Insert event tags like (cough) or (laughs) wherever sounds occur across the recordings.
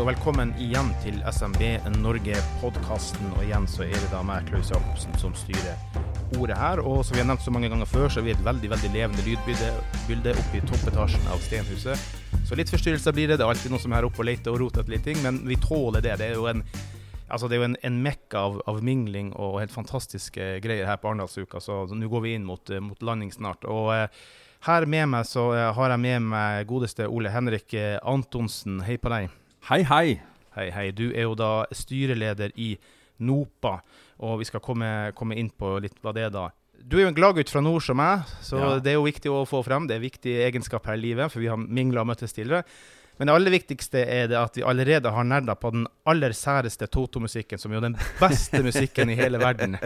Og velkommen igjen til SMB Norge-podkasten. Og igjen så er det da meg, Klaus Jacobsen, som styrer ordet her. Og som vi har nevnt så mange ganger før, så er vi et veldig veldig levende lydbilde bilde oppe i toppetasjen av Stenhuset. Så litt forstyrrelser blir det. Det er alltid noen som er her oppe og leter og roter etter litt ting, men vi tåler det. Det er jo en Altså Det er jo en, en mekka av, av, mingling og helt fantastiske greier her på Arendalsuka, så nå går vi inn mot, mot landing snart. Og eh, her med meg så eh, har jeg med meg godeste Ole Henrik eh, Antonsen. Hei på deg. Hei, hei. Hei, hei. Du er jo da styreleder i NOPA, og vi skal komme, komme inn på litt hva det er da. Du er jo en gladgutt fra nord som meg, så ja. det er jo viktig å få frem. Det er en viktig egenskap her i livet, for vi har mingla og møttes tidligere. Men det aller viktigste er det at vi allerede har nerda på den aller særeste Toto-musikken, som er jo den beste musikken i hele verden.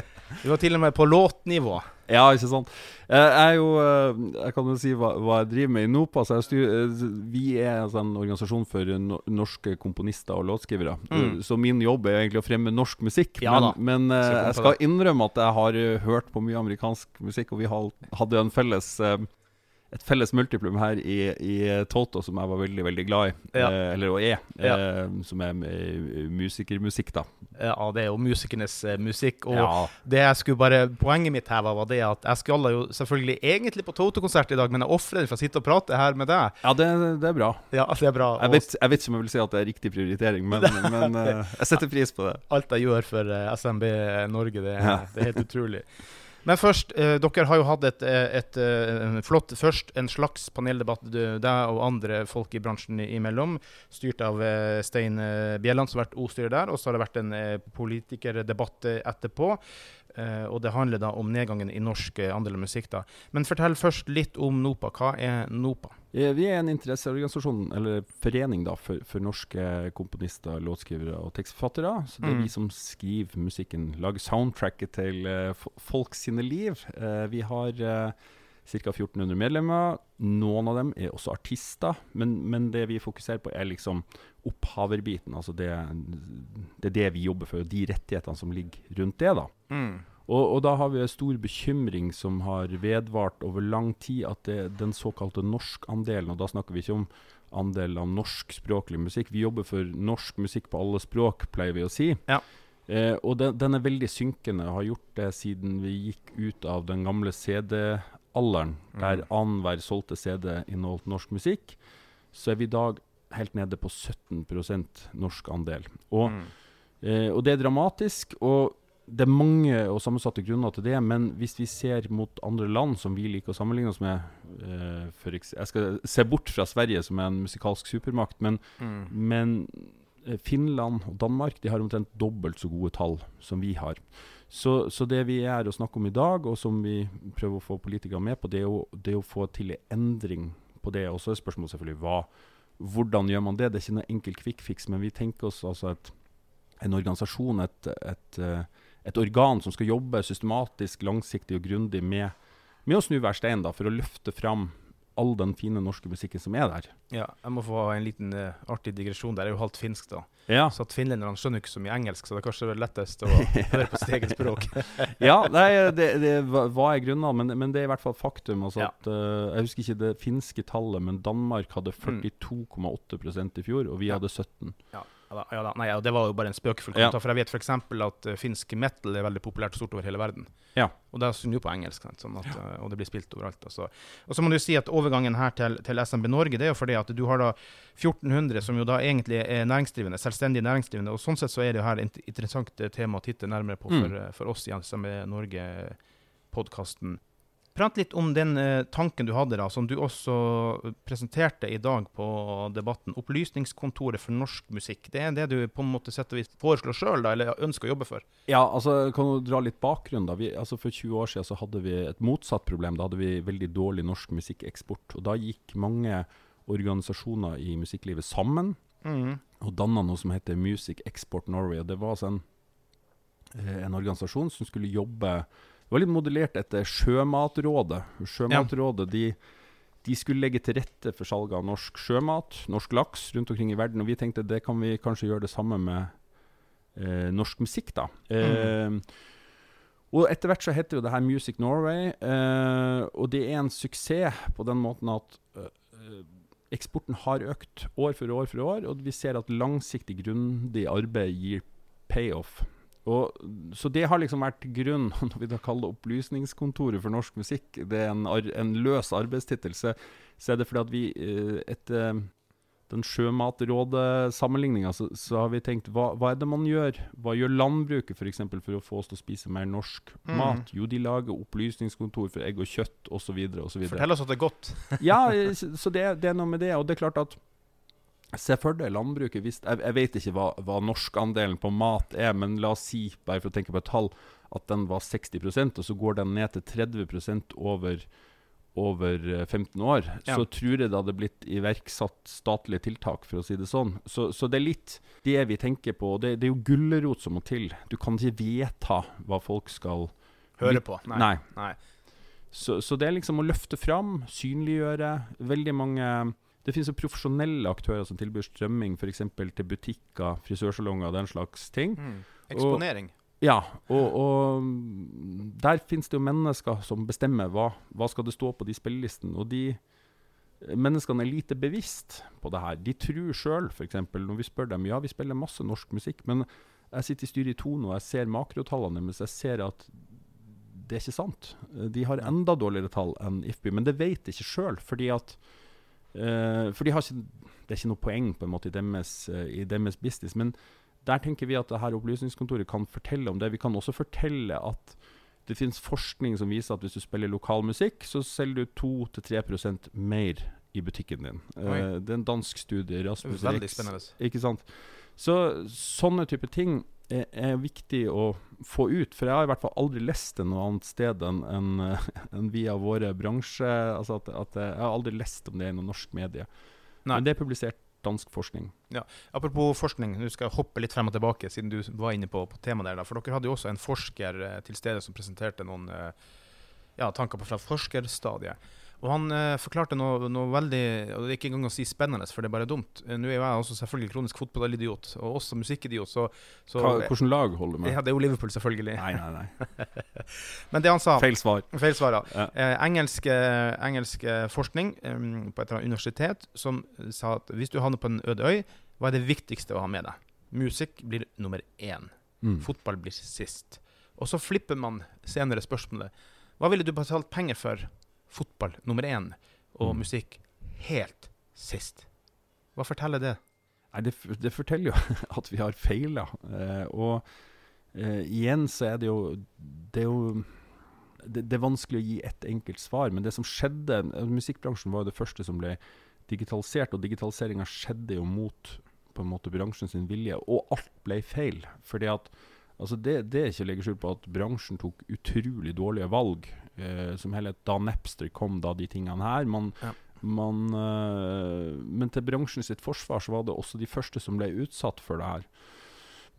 Vi var til og med på låtnivå. Ja, ikke sant. Jeg er jo eh, Jeg kan jo si hva, hva jeg driver med i NOPA. Eh, vi er altså en organisasjon for norske komponister og låtskrivere. Mm. Så min jobb er egentlig å fremme norsk musikk. Ja, men, men eh, jeg skal innrømme at jeg har hørt på mye amerikansk musikk, og vi hadde en felles et felles multiplum her i, i, Toto som jeg var veldig veldig glad i. Ja. Eh, eller og er. Ja. Eh, som er musikermusikk, da. Ja, det er jo musikernes eh, musikk. Og ja. det jeg skulle bare, poenget mitt her var, var det at jeg skulle jo selvfølgelig egentlig på Toto-konsert i dag, men jeg ofrer for å sitte og prate her med deg. Ja, det, det er bra. Ja, det er bra. Jeg vet, jeg vet ikke om jeg vil si at det er riktig prioritering, men, (laughs) men uh, jeg setter pris på det. Alt jeg gjør for uh, SMB Norge, det, det er helt utrolig. (laughs) Men først, eh, dere har jo hatt et, eh, et, et, eh, flott Først en slags paneldebatt, deg og andre folk i bransjen imellom, styrt av eh, Stein eh, Bjelland, som har vært ordstyrer der. Og så har det vært en eh, politikerdebatt etterpå. Uh, og det handler da om nedgangen i norsk uh, andel av musikk. da. Men fortell først litt om NOPA. Hva er NOPA? Vi er en interesseorganisasjon, eller forening, da, for, for norske komponister, låtskrivere og tekstforfattere. Så det er mm. vi som skriver musikken, lager soundtracket til uh, folk sine liv. vi har uh, ca. 1400 medlemmer. Noen av dem er også artister, men, men det vi fokuserer på, er liksom opphaverbiten. Altså det, det, er det vi jobber for, og de rettighetene som ligger rundt det. da. Mm. Og, og, da har vi en stor bekymring som har vedvart over lang tid, at det, den såkalte norskandelen, og da snakker vi ikke om andelen av norskspråklig musikk, vi jobber for norsk musikk på alle språk, pleier vi å si. Ja. Eh, og den, den, er veldig synkende, har gjort det siden vi gikk ut av den gamle CD-alderen, mm. der annenhver solgte CD inneholdt norsk musikk. Så er vi i dag helt nede på 17% norsk andel. Og, mm. eh, og det er dramatisk. og det er mange og sammensatte grunner til det, men hvis vi ser mot andre land som vi liker å sammenligne oss med eh, Jeg skal se bort fra Sverige, som er en musikalsk supermakt, men, mm. men eh, Finland og Danmark de har omtrent dobbelt så gode tall som vi har. Så, så, det vi er å snakke om i dag, og som vi prøver å få politikere med på, det er å, det er å få til en endring på det. Og så er spørsmålet selvfølgelig hva, hvordan gjør man det? Det er ikke noe enkel quick fix, men vi tenker oss altså et, en organisasjon, et, et, eh, et, organ som skal jobbe systematisk, langsiktig og grundig med, med å snu hver stein da, for å løfte fram all den fine norske musikken som er der. Ja, jeg må få en liten uh, artig digresjon der. Jeg er jo halvt finsk, da. Ja. Så at finlenderne skjønner ikke så mye engelsk, så det er kanskje det lettest å (laughs) høre på sitt eget språk. (laughs) ja, nei, det, det var jeg grunna, men, men, det er i hvert fall faktum. Altså ja. at, uh, jeg husker ikke det finske tallet, men Danmark hadde 42,8% i fjor, og vi hadde 17. Ja. Ja, da, Nei, det var jo bare en spøkefull kommentar. Ja. For jeg vet f.eks. at uh, finsk metal er veldig populært stort over hele verden. Ja. Og det synger jo på engelsk, sånn at, uh, og det blir spilt overalt. Altså. Og så må du si at overgangen her til, til, SMB Norge, det er jo fordi at du har da 1400 som jo da egentlig er næringsdrivende, selvstendig næringsdrivende. Og sånn sett så er det jo her et interessant eh, tema å titte nærmere på for, mm. for oss i SMB Norge-podkasten. Prat litt om den eh, tanken du hadde, da, som du også presenterte i dag på debatten. Opplysningskontoret for norsk musikk. Det er det du på en måte setter vis foreslår sjøl, eller ønsker å jobbe for? Ja, altså kan du dra litt bakgrunn. da. Vi, altså For 20 år siden så hadde vi et motsatt problem. Da hadde vi veldig dårlig norsk musikkeksport. Og da gikk mange organisasjoner i musikklivet sammen mm. og danna noe som heter Music Export Norway. Og det var altså en, eh, en organisasjon som skulle jobbe det var litt modellert etter Sjømatrådet. Sjømatrådet de, de, skulle legge til rette for salget av norsk sjømat, norsk laks, rundt omkring i verden. Og vi tenkte det kan vi kanskje gjøre det samme med eh, norsk musikk, da. Mm. Eh, og etter hvert så heter jo det her Music Norway, eh, og det er en suksess på den måten at eh, eksporten har økt år for år for år, og vi ser at langsiktig, grundig arbeid gir payoff. Og, så det har liksom vært grunnen, (laughs) når vi da kaller det Opplysningskontoret for norsk musikk, det er en, ar en løs arbeidstittel, så, er det fordi at vi eh, etter den Sjømatrådet-sammenligninga, så, så, har vi tenkt hva, hva, er det man gjør? Hva gjør landbruket f.eks. For, for å få oss til å spise mer norsk mm. mat? Jo, de lager opplysningskontor for egg og kjøtt osv. Fortell oss at det er godt. ja, så det, det, er noe med det. Og det er klart at Se for deg landbruket hvis Jeg, jeg vet ikke hva, hva norskandelen på mat er, men la oss si, bare for å tenke på et tall, at den var 60% og så går den ned til 30% over over 15 eh, år, ja. så tror jeg det hadde blitt iverksatt statlige tiltak, for å si det sånn. Så, så det er litt det vi tenker på. Det, det er jo gulrot som må til. Du kan ikke vedta hva folk skal Høre på. Nei. Nei. Nei. Så, så, det er liksom å løfte fram, synliggjøre. Veldig mange Det finnes jo profesjonelle aktører som tilbyr strømming f.eks. til butikker, frisørsalonger og den slags ting. Mm. Eksponering. Og, ja, og, og der finnes det jo mennesker som bestemmer hva, hva skal det stå på de spillelistene. Og de menneskene er lite bevisst på det her. De tror sjøl, f.eks. når vi spør dem Ja, vi spiller masse norsk musikk, men jeg sitter i styret i Tono og jeg ser makrotallene deres. Jeg ser at det er ikke sant. De har enda dårligere tall enn IFBY, men det vet de ikke sjøl. Fordi at For de ikke, det er ikke noe poeng på en måte i deres, uh, i deres business. men der tenker vi at det her opplysningskontoret kan fortelle om det. Vi kan også fortelle at det finnes forskning som viser at hvis du spiller lokal musikk, så selger du 2-3% mer i butikken din. Uh, det er en dansk studie. Rasmus Veldig spennende. Ikke sant? Så sånne type ting er, er, viktig å få ut. For jeg har i hvert fall aldri lest det noe annet sted enn en, (laughs) en via våre bransje. Altså at, at jeg har aldri lest om det i noen norsk medie. Nei. Men det er publisert dansk forskning. Ja. Apropos forskning, nå skal jeg hoppe litt frem og tilbake, siden du var inne på, på temaet der. Da. For dere hadde jo også en forsker eh, til stede som presenterte noen eh, ja, tanker på fra forskerstadiet. Og han eh, forklarte noe, noe, veldig Og det er ikke engang å si spennende, for det er bare dumt. Eh, nå er jeg også selvfølgelig kronisk fotballidiot, og også musikkidiot. Så, så Hva, Hvilket lag holder du med? Ja, det er jo Liverpool, selvfølgelig. Nei, nei, nei. (laughs) Men det han sa Feil svar. Feil svar, ja. eh, engelsk, engelsk, forskning um, på et eller annet universitet som sa at hvis du havner på en øde øy, hva er det viktigste å ha med deg? Musikk blir nummer én. Mm. Fotball blir sist. Og så flipper man senere spørsmålet. Hva ville du betalt penger for fotball nummer én og mm. musikk helt sist. Hva forteller det? Nei, det, det, forteller jo (laughs) at vi har feila. Eh, og eh, igjen så er det jo Det er jo det, det, er vanskelig å gi ett enkelt svar, men det som skjedde Musikkbransjen var jo det første som ble digitalisert, og digitaliseringa skjedde jo mot på en måte bransjen sin vilje, og alt ble feil. Fordi at altså det, det er ikke å legge skjul på at bransjen tok utrolig dårlige valg eh, som hele da Napster kom, da de tingene her. Man, ja. man, uh, men til bransjen sitt forsvar så var det også de første som ble utsatt for det her.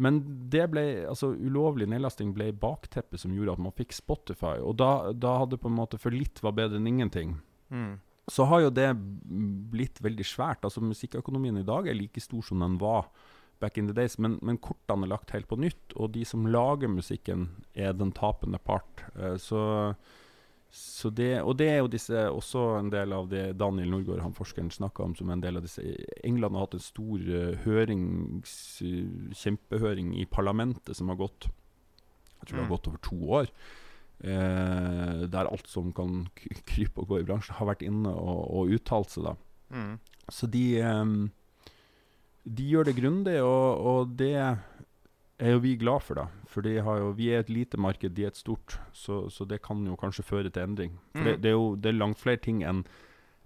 Men det ble, altså ulovlig nedlasting ble bakteppet som gjorde at man fikk Spotify. Og da, da hadde på en måte for litt var bedre enn ingenting. Mm. Så har jo det blitt veldig svært. Altså Musikkøkonomien i dag er like stor som den var back in the days, men, men, kortene er lagt helt på nytt, og de som lager musikken, er den tapende part. Uh, så så det, og det er jo disse, også en del av det Daniel Norgård, han forskeren, snakka om som en del av disse England har hatt en stor uh, hørings, kjempehøring i parlamentet som har gått Jeg tror det har mm. gått over to år. Eh, der alt som kan krype og gå i bransjen, har vært inne og, og uttalt seg. da. Mm. Så de, um, de gjør det grundig, og, og det er jo vi glad for, da. For jo, vi er et lite marked, de er et stort. Så, så det kan jo kanskje føre til endring. For mm. det, det, er jo det er langt flere ting enn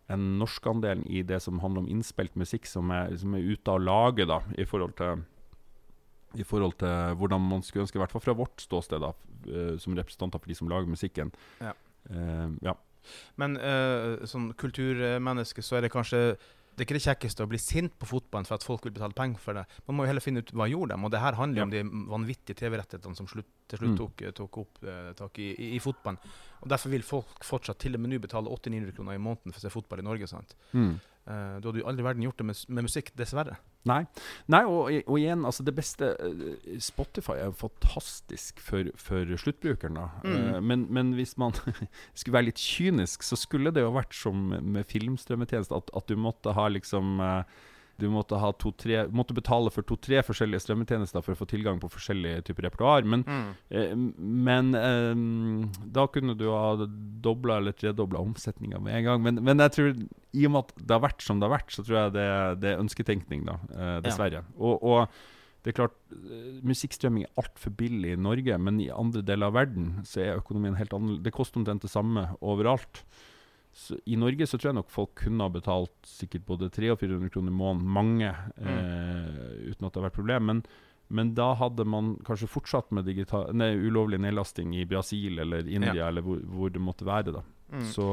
en norskandelen i det som handler om innspilt musikk, som er, som er ute av laget, da, i forhold til i forhold til hvordan man skulle ønske, i hvert fall fra vårt ståsted, da, uh, som representanter for de som lager musikken. Ja. Uh, ja. Men uh, som kulturmenneske så er det kanskje det er ikke det kjekkeste å bli sint på fotballen for at folk vil betale penger for det. Man må jo heller finne ut hva gjorde dem. Og det her handler ja. om de vanvittige TV-rettighetene som slutt, til slutt mm. tok, tok, opp eh, tak i, i, i, fotballen. Og Derfor vil folk fortsatt til og med nå betale 800-900 kroner i måneden for å se fotball i Norge. sant? Mm. Uh, du hadde jo aldri i verden gjort det med, med musikk, dessverre. Nei, Nei og, og, igjen, altså det beste Spotify er jo fantastisk for, for sluttbrukeren. da mm. uh, men, men, hvis man (laughs) skulle være litt kynisk, så skulle det jo vært som med filmstrømmetjeneste, at, at, du måtte ha liksom uh, du måtte, ha to, tre, måtte betale for to-tre forskjellige strømmetjenester for å få tilgang på forskjellige typer repertoar. Men, mm. eh, men eh, da kunne du ha dobla eller tredobla omsetninga med en gang. Men, men, jeg tror, i og med at det har vært som det har vært, så tror jeg det, det er ønsketenkning, da. Eh, dessverre. Ja. Og, og, det er klart, eh, Musikkstrømming er altfor billig i Norge, men i andre deler av verden så er økonomien helt annerledes. Det koster omtrent det samme overalt. Så I Norge så tror jeg nok folk kunne ha betalt sikkert både 300 og 400 kroner i måneden, mange, mm. eh, uten at det har vært problem. Men, men, da hadde man kanskje fortsatt med digital, nei, ulovlig nedlasting i Brasil eller India, ja. eller hvor, hvor, det måtte være. da. Mm. Så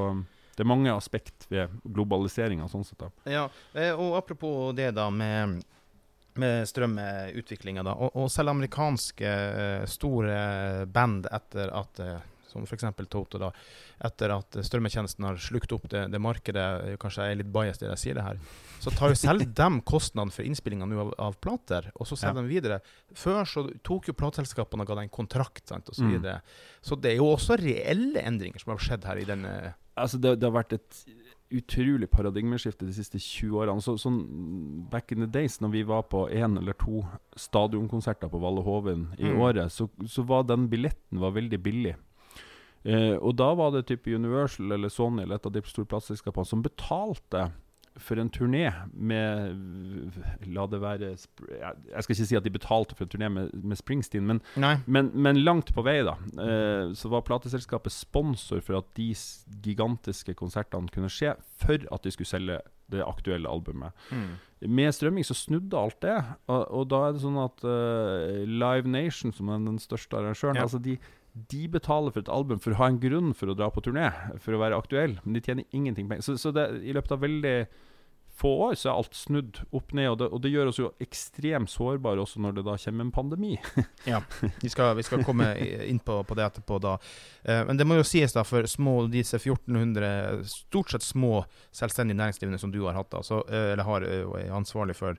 det er mange aspekt ved globaliseringa sånn sett. da. Ja, eh, og apropos det da med med strømutviklinga, da. Og, og, selv amerikanske eh, store band etter at eh, som f.eks. Toto, da, etter at strømmetjenesten har slukt opp det, det, markedet Kanskje jeg er litt biased det jeg sier det her. Så tar jo selv dem kostnaden for innspillinga av, av, plater, og så selger ja. de videre. Før så tok jo plateselskapene og ga deg en kontrakt, sant, og så, mm. så det er jo også reelle endringer som har skjedd her i denne Altså, det, det har vært et utrolig paradigmeskifte de siste 20 årene. Så, sånn Back in the days, når vi var på én eller to stadionkonserter på Valle Hovin i mm. året, så, så, var den billetten var veldig billig. Eh, og da var det type Universal eller Sony eller et av de store plateselskapene som betalte for en turné med La det være Jeg skal ikke si at de betalte for en turné med, med Springsteen, men, men, men, langt på vei, da. Eh, så var plateselskapet sponsor for at de gigantiske konsertene kunne skje, for at de skulle selge det aktuelle albumet. Mm. Med strømming så snudde alt det, og, og da er det sånn at uh, Live Nation, som er den største arrangøren, ja. altså de de betaler for et album for å ha en grunn for å dra på turné, for å være aktuell, men de tjener ingenting penger. Så, så det, i løpet av veldig få år så er alt snudd opp ned, og det, og det gjør oss jo ekstremt sårbare også når det da kommer en pandemi. (laughs) ja, vi skal, vi skal, komme inn på, på det etterpå, da. Eh, men det må jo sies, da, for små, disse 1400 stort sett små selvstendige næringsdrivende som du har hatt, da, så, uh, eller har, er ansvarlig for,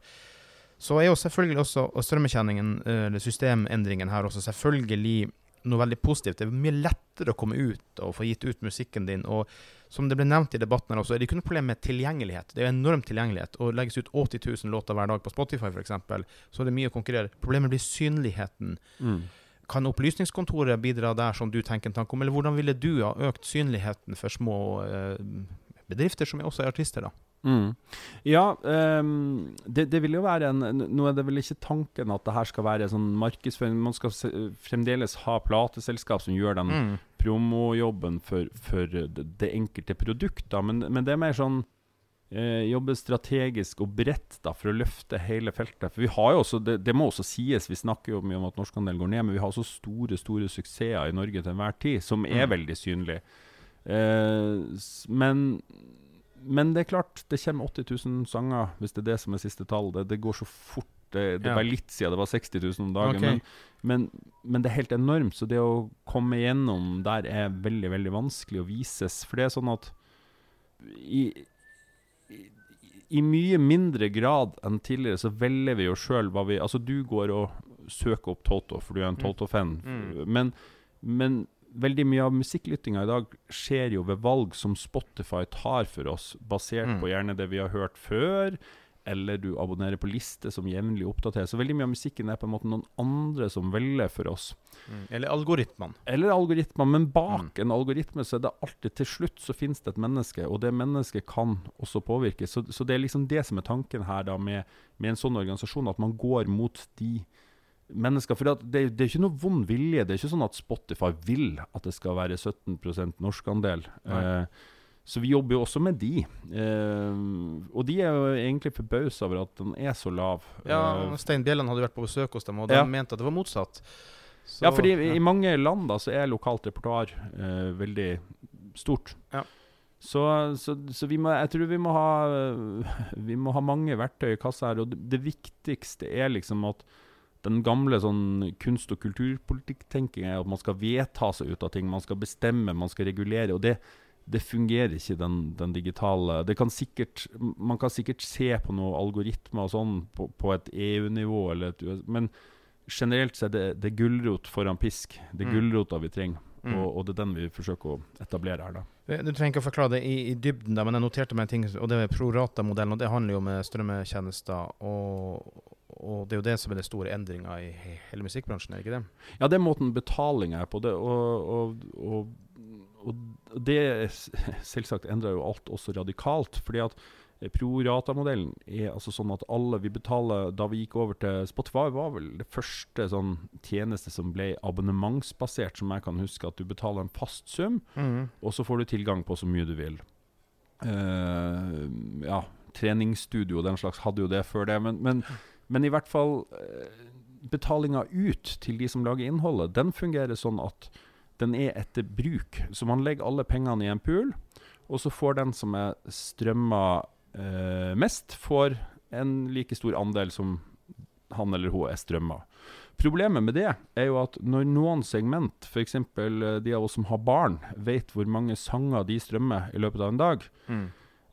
så er jo selvfølgelig også strømmetjeningen, eller systemendringen her også, selvfølgelig noe veldig positivt. Det er mye lettere å komme ut og få gitt ut musikken din. Og som det ble nevnt i debatten her også, er det ikke noe problem med tilgjengelighet. Det er enorm tilgjengelighet. Å legges ut 80 000 låter hver dag på Spotify f.eks., så er det mye å konkurrere. Problemet blir synligheten. Mm. Kan Opplysningskontoret bidra der som du tenker en tanke om, eller hvordan ville du ha økt synligheten for små eh, bedrifter som også er artister? da? Mm. Ja, um, det, det, vil jo være en Nå er det vel ikke tanken at det her skal være sånn markedsføring. Man skal se, fremdeles ha plateselskap som gjør den mm. promojobben for, for det, det, enkelte produkt. Da. Men, men, det er mer sånn eh, jobbe strategisk og bredt da, for å løfte hele feltet. For vi har jo også, det, det må også sies, vi snakker jo mye om at norskandelen går ned, men vi har også store store suksesser i Norge til enhver tid, som er mm. veldig synlige. Eh, men men det er klart, det kommer 80 000 sanger, hvis det er det som er siste tall. Det, det går så fort. Det, det ja. var litt siden det var 60 000 om dagen. Okay. Men, men, men, det er helt enormt. Så det å komme igjennom der er veldig, veldig vanskelig å vises. For det er sånn at i, i, i mye mindre grad enn tidligere så velger vi jo sjøl hva vi Altså, du går og søker opp Toto, for du er en mm. Toto-fan. Mm. Men, men veldig mye av musikklyttinga i dag skjer jo ved valg som Spotify tar for oss, basert mm. på gjerne det vi har hørt før, eller du abonnerer på lister som jevnlig oppdateres. Så veldig mye av musikken er på en måte noen andre som velger for oss. Mm. Eller algoritmene. Eller algoritmer, men bak mm. en algoritme så er det alltid til slutt så finnes det et menneske, og det mennesket kan også påvirke. Så, så det er liksom det som er tanken her da med, med en sånn organisasjon, at man går mot de mennesker. For det, det, er ikke noe vond vilje. Det er ikke sånn at Spotify vil at det skal være 17% norskandel. Eh, så vi jobber jo også med de. Eh, og de er jo egentlig forbausa over at den er så lav. Ja, eh, Stein Bjelland hadde vært på besøk hos dem, og de ja. mente at det var motsatt. Så, ja, fordi ja. i mange land da så er lokalt repertoar eh, veldig stort. Ja. Så, så, så, vi må, jeg tror vi må, ha, (laughs) vi må ha mange verktøy i kassa her. Og det, det viktigste er liksom at den gamle sånn kunst- og kulturpolitikktenkinga er at man skal vedta seg ut av ting. Man skal bestemme, man skal regulere. og det det fungerer ikke, den, den digitale det kan sikkert, Man kan sikkert se på noen algoritmer og sånn på, på et EU-nivå, men generelt så er det, det gulrot foran pisk. Det er Mm. gulrota vi trenger, Mm. og, og det er den vi forsøker å etablere her. da. Eh, Du trenger ikke å forklare det i, i dybden, da, men jeg noterte meg en ting, og det er prorata-modellen. og Det handler jo om eh, strømmetjenester, og, og det er jo det som er den store endringa i hele musikkbransjen, er ikke det? Ja, det er måten betaling er på. det, og, og, og, og det selvsagt endrer jo alt også radikalt. fordi at eh, Pro-rata-modellen er altså sånn at alle vi betaler Da vi gikk over til Spotify, var vel det første sånn tjeneste som ble abonnementsbasert, som jeg kan huske. At du betaler en fast sum, og så får du tilgang på så mye du vil. Uh, ja, treningsstudio og den slags hadde jo det før det, men, men, men i hvert fall uh, Betalinga ut til de som lager innholdet, den fungerer sånn at den er etter bruk. Så man legger alle pengene i en pool, og så får den som er strømma eh, mest, får en like stor andel som han eller hun er strømma. Problemet med det er jo at når noen segment, f.eks. de av oss som har barn, vet hvor mange sanger de strømmer i løpet av en dag, Mm.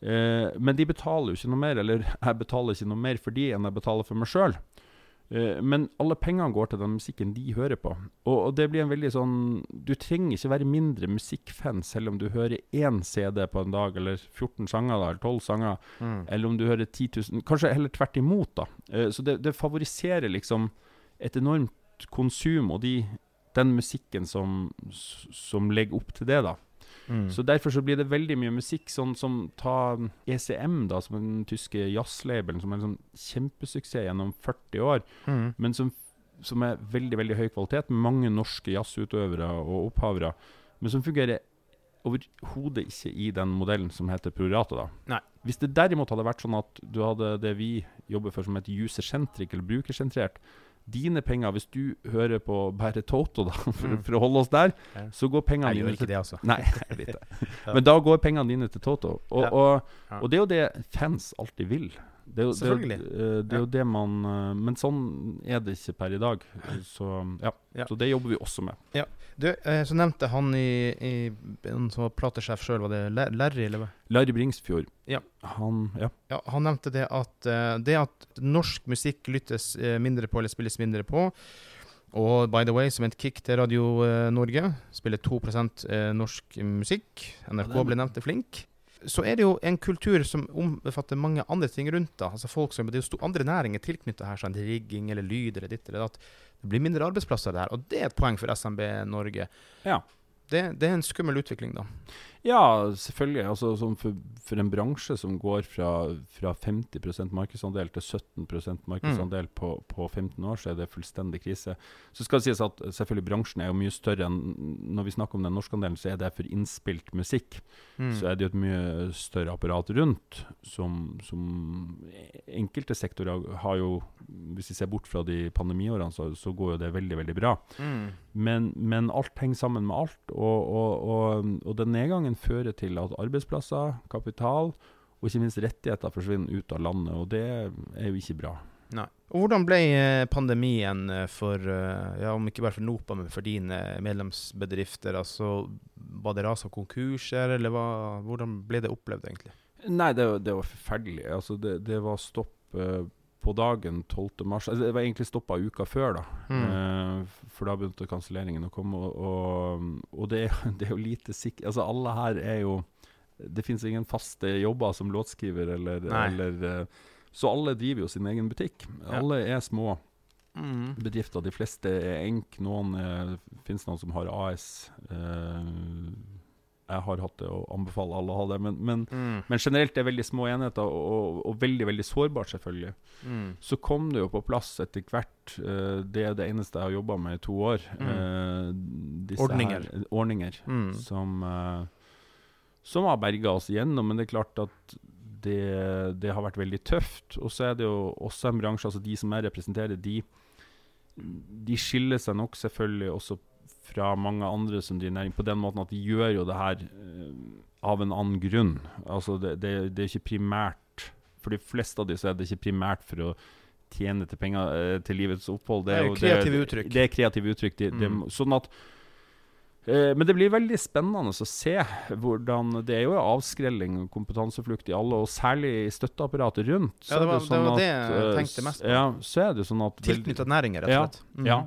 Eh, men de betaler jo ikke noe mer, eller (laughs) jeg betaler ikke noe mer for de enn jeg betaler for meg sjøl. Eh, men alle pengene går til den musikken de hører på. Og, og det blir en veldig sånn Du trenger ikke være mindre musikkfan selv om du hører én CD på en dag, eller 14 sanger, da, eller 12 sanger, Mm. eller om du hører 10 000 Kanskje heller tvert imot, da. Eh, så det, det favoriserer liksom et enormt konsum, og de, den musikken som, som legger opp til det, da. Mm. Så derfor så blir det veldig mye musikk, sånn som ta ECM, da, som den tyske jazzlabelen, som er en sånn kjempesuksess gjennom 40 år, Mm. men som, som er veldig veldig høy kvalitet, med mange norske jazzutøvere og opphavere, men som fungerer overhodet ikke i den modellen som heter prorata. da. Nei. Hvis det derimot hadde vært sånn at du hadde det vi jobber for som heter user-centric, eller brukersentrert, dine penger, hvis du hører på bare Toto, da, (laughs) for, Mm. for å holde oss der, Ja. så går pengene Jeg gjør dine ikke det, altså. Nei, (laughs) jeg vet det. (laughs) Men da går pengene dine til Toto. Og, og, og det er jo det fans alltid vil. Det er jo, det, er Selvfølgelig. eh, det er jo det man eh, Men sånn er det ikke per i dag. Så ja. Ja. Så det jobber vi også med. Du, eh, så nevnte han i, i en som var platesjef sjøl, var det Larry, eller hva? Larry Bringsfjord, Ja. han Ja. Ja, han nevnte det at det at norsk musikk lyttes mindre på, eller spilles mindre på Og by the way, som et kick til Radio Norge, spiller 2 eh, norsk musikk. NRK Ja, er- ble nevnt er flink. Så er det jo en kultur som omfatter mange andre ting rundt. da. Altså folk som, Det er jo andre næringer tilknyttet her, sånn rigging eller lyd eller ditt eller datt. Det blir mindre arbeidsplasser der, og det er et poeng for SMB Norge. Ja. Det, det er en skummel utvikling, da. Ja, selvfølgelig. Altså, for, for en bransje som går fra, fra 50 markedsandel til 17 markedsandel på, på 15 år, så er det fullstendig krise. Så skal det sies at selvfølgelig bransjen er jo mye større enn Når vi snakker om den norske andelen, så er det for innspilt musikk. Mm. Så er det jo et mye større apparat rundt, som, som enkelte sektorer har jo Hvis vi ser bort fra de pandemiårene, så, så går jo det veldig, veldig bra. Mm. Men, men alt henger sammen med alt, og, og, og, og den nedgangen fører til at arbeidsplasser, kapital og ikke minst rettigheter forsvinner ut av landet, og det er jo ikke bra. Nei. Og hvordan ble eh, pandemien eh, for, eh, ja, om ikke bare for Nopa, men for dine medlemsbedrifter? Altså, var det ras av konkurser, eller hva, hvordan ble det opplevd, egentlig? Nei, det, det var forferdelig. Altså, det, det var stopp på dagen 12. mars. Altså, det var egentlig stoppa uka før, da. Mm. Eh, for da begynte kanselleringen å komme. Og, og, og det, er- (laughs) det er jo lite sikkert Altså, alle her er jo Det fins ingen faste jobber som låtskriver eller, eller eh, Så alle driver jo sin egen butikk. Ja. Alle er små Mm. bedrifter. De fleste er enk. Noen er, finnes noen som har AS. Eh, jeg har hatt det og anbefaler alle å ha det. Men, men, Mm. men generelt er veldig små enheter, og, og, og veldig veldig sårbart, selvfølgelig. Mm. Så kom det jo på plass etter hvert. eh, det er det eneste jeg har jobba med i to år. Mm. eh, disse Ordninger. Her, ordninger Mm. som, eh, som har berga oss igjennom. Men det er klart at det, det har vært veldig tøft. Og så er det jo også en bransje, altså de som jeg representerer, de, de skiller seg nok selvfølgelig også fra mange andre som driver næring, på den måten at de gjør jo det her eh, av en annen grunn. Altså det, det, det er ikke primært For de fleste av de så er det ikke primært for å tjene til penger eh, til livets opphold. Det er jo- kreative uttrykk. Det er kreative uttrykk. Det, Mm. sånn at Eh, men det blir veldig spennende å se hvordan Det er jo avskrelling og kompetanseflukt i alle, og særlig i støtteapparatet rundt. Ja, det var det, sånn det at, jeg tenkte mest på. Ja, så er det sånn at Tilknytta næringer, rett og slett. Mhm. Ja.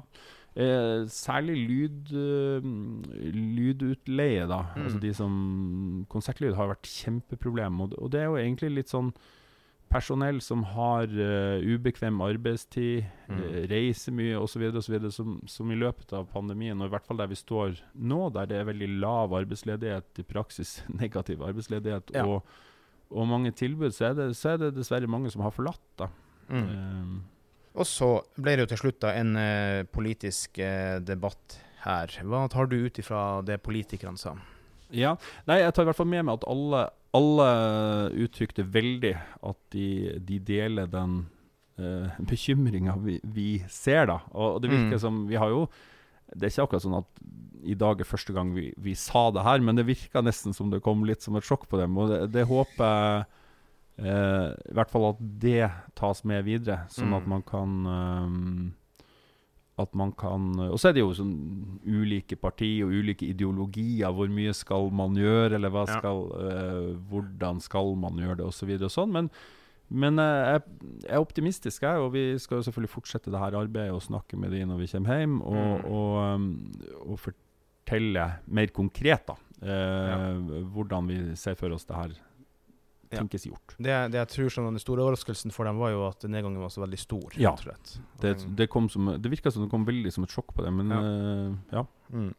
Eh, særlig lyd, uh, lydutleie, da. Mm. Altså de som Konsertlyd har vært kjempeproblem. Og, det- og det er jo egentlig litt sånn personell som har uh, ubekvem arbeidstid, Mm. uh, reiser mye osv., som, som i løpet av pandemien, og i hvert fall der vi står nå, der det er veldig lav arbeidsledighet, i praksis (laughs) negativ arbeidsledighet, Ja. og, og mange tilbud, så er, det, så er det dessverre mange som har forlatt. da. Mm. Eh, Og så ble det jo til slutt da en uh, politisk uh, debatt her. Hva tar du ut ifra det politikerne sa? Ja, nei, jeg tar i hvert fall med meg at alle, alle uttrykte veldig at de, de deler den (laughs) uh, bekymringa vi, vi ser, da. Og det virker Mm. som Vi har jo Det er ikke akkurat sånn at i dag er første gang vi, vi sa det her, men det virka nesten som det kom litt som et sjokk på dem. Og det, det håper jeg eh, i hvert fall at det tas med videre, sånn at Mm. man kan um, at man kan Og så er det jo sånn ulike partier og ulike ideologier. Hvor mye skal man gjøre, eller hva Ja. skal, eh, hvordan skal man gjøre det, osv. Og, sånn. Men, men eh, jeg, jeg er optimistisk, jeg. Og vi skal jo selvfølgelig fortsette det her arbeidet og snakke med de når vi kommer hjem. Og, Mm. og, um, og fortelle mer konkret da, eh, hvordan vi ser for oss det her Ja. tenkes gjort. Det, det jeg tror som den store overraskelsen for dem, var jo at nedgangen var så veldig stor. Ja. Det, Og- det, kom som, det virka som det kom veldig som et sjokk på dem, men eh, ja. Mm.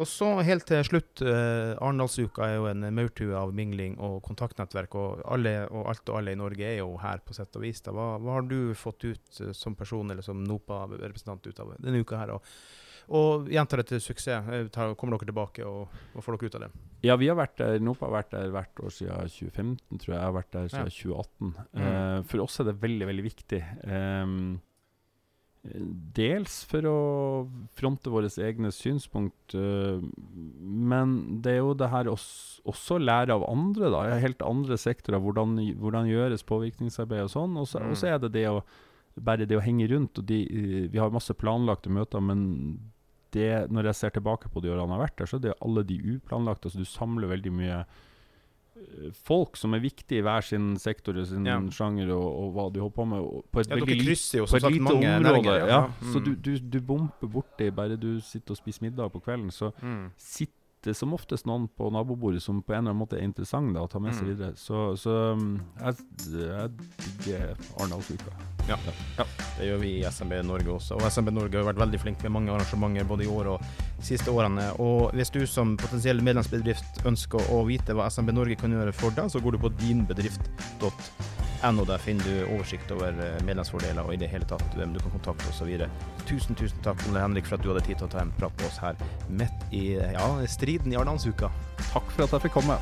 Og så helt til slutt, eh, Arendalsuka er jo en maurtue av mingling og kontaktnettverk, og alle og alt og alle i Norge er jo her på sett og vis. Hva, hva har du fått ut eh, som person eller som NOPA-representant ut av denne uka her? Og, og gjentar det til suksess. Tar- Kommer dere tilbake, og hva får dere ut av det? Ja, vi har vært der, NOPA har vært der hvert år siden 2015, tror jeg. Jeg har vært der siden 2018. Mm. Uh, for oss er det veldig, veldig viktig. Um, dels for å fronte våre egne synspunkt, eh, men det er jo det her også, også lære av andre, da. Helt andre sektorer. Hvordan, hvordan gjøres påvirkningsarbeid og sånn. Og så Mm. er det det å bare det å henge rundt. og de, Vi har masse planlagte møter, men det, når jeg ser tilbake på de årene jeg har vært der, så er det alle de uplanlagte. Altså du samler veldig mye eh, folk som er viktige i hver sin sektor og sin Ja. sjanger og, og hva de holder på med. På et Ja, veldig krysser på et sagt lite område. næringer. Ja. Mm. Så du, du, du bomper borti bare du sitter og spiser middag på kvelden. Så Mm. sitter som oftest noen på nabobordet som på en eller annen måte er interessant da, å ta med seg Mm. videre. Så, så um, jeg, jeg digger Arendalsuka. Det gjør vi i SMB Norge også. Og SMB Norge har vært veldig flink med mange arrangementer både i år og de siste årene. Og hvis du som potensiell medlemsbedrift ønsker å vite hva SMB Norge kan gjøre for deg, så går du på dinbedrift.no. Der finner du oversikt over eh, medlemsfordeler og i det hele tatt hvem du kan kontakte osv. Tusen, tusen takk, Ole Henrik, for at du hadde tid til å ta en prat med oss her midt i ja, striden i Arendalsuka. Takk for at jeg fikk komme.